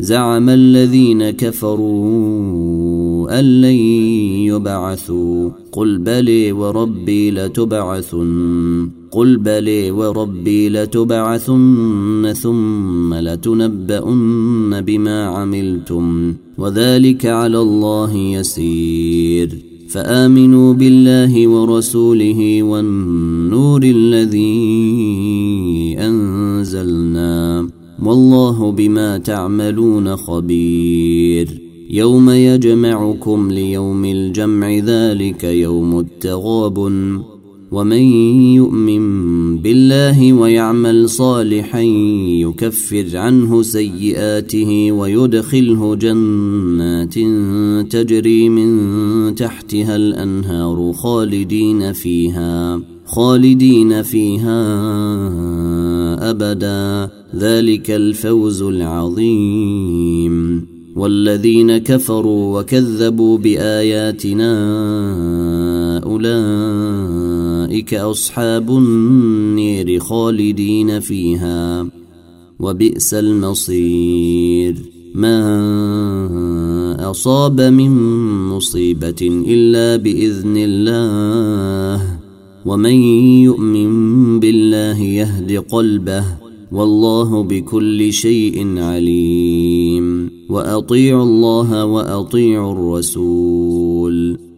زعم الذين كفروا أن لن يبعثوا. قل بلي وربي لتبعثن. قل بلي وربي لتبعثن ثم لتنبؤن بما عملتم. وذلك على الله يسير. فآمنوا بالله ورسوله والنور الذي أنزلنا. والله بما تعملون خبير. يوم يجمعكم ليوم الجمع ذلك يوم التغاب ومن يؤمن بالله ويعمل صالحا يكفر عنه سيئاته ويدخله جنات تجري من تحتها الأنهار خالدين فيها خالدين فيها أبدا. ذلك الفوز العظيم. والذين كفروا وكذبوا بآياتنا أولئك أصحاب النير خالدين فيها وبئس المصير. ما أصاب من مصيبة إلا بإذن الله ومن يؤمن بالله يهد قلبه والله بكل شيء عليم. وأطيعوا الله وأطيعوا الرسول.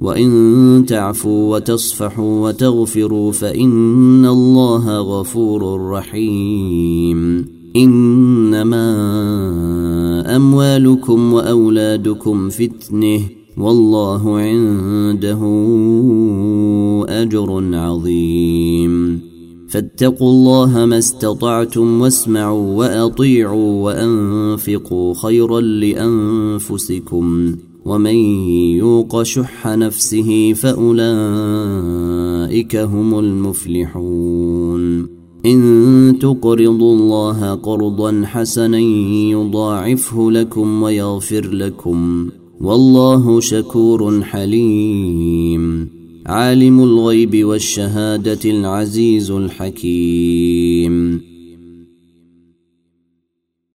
وإن تعفوا وتصفحوا وتغفروا فإن الله غفور رحيم. إنما أموالكم وأولادكم فتنة والله عنده أجر عظيم. فاتقوا الله ما استطعتم واسمعوا وأطيعوا وأنفقوا خيرا لأنفسكم. ومن يوق شح نفسه فأولئك هم المفلحون. إن تقرضوا الله قرضا حسنا يضاعفه لكم ويغفر لكم. والله شكور حليم. عالم الغيب والشهادة العزيز الحكيم.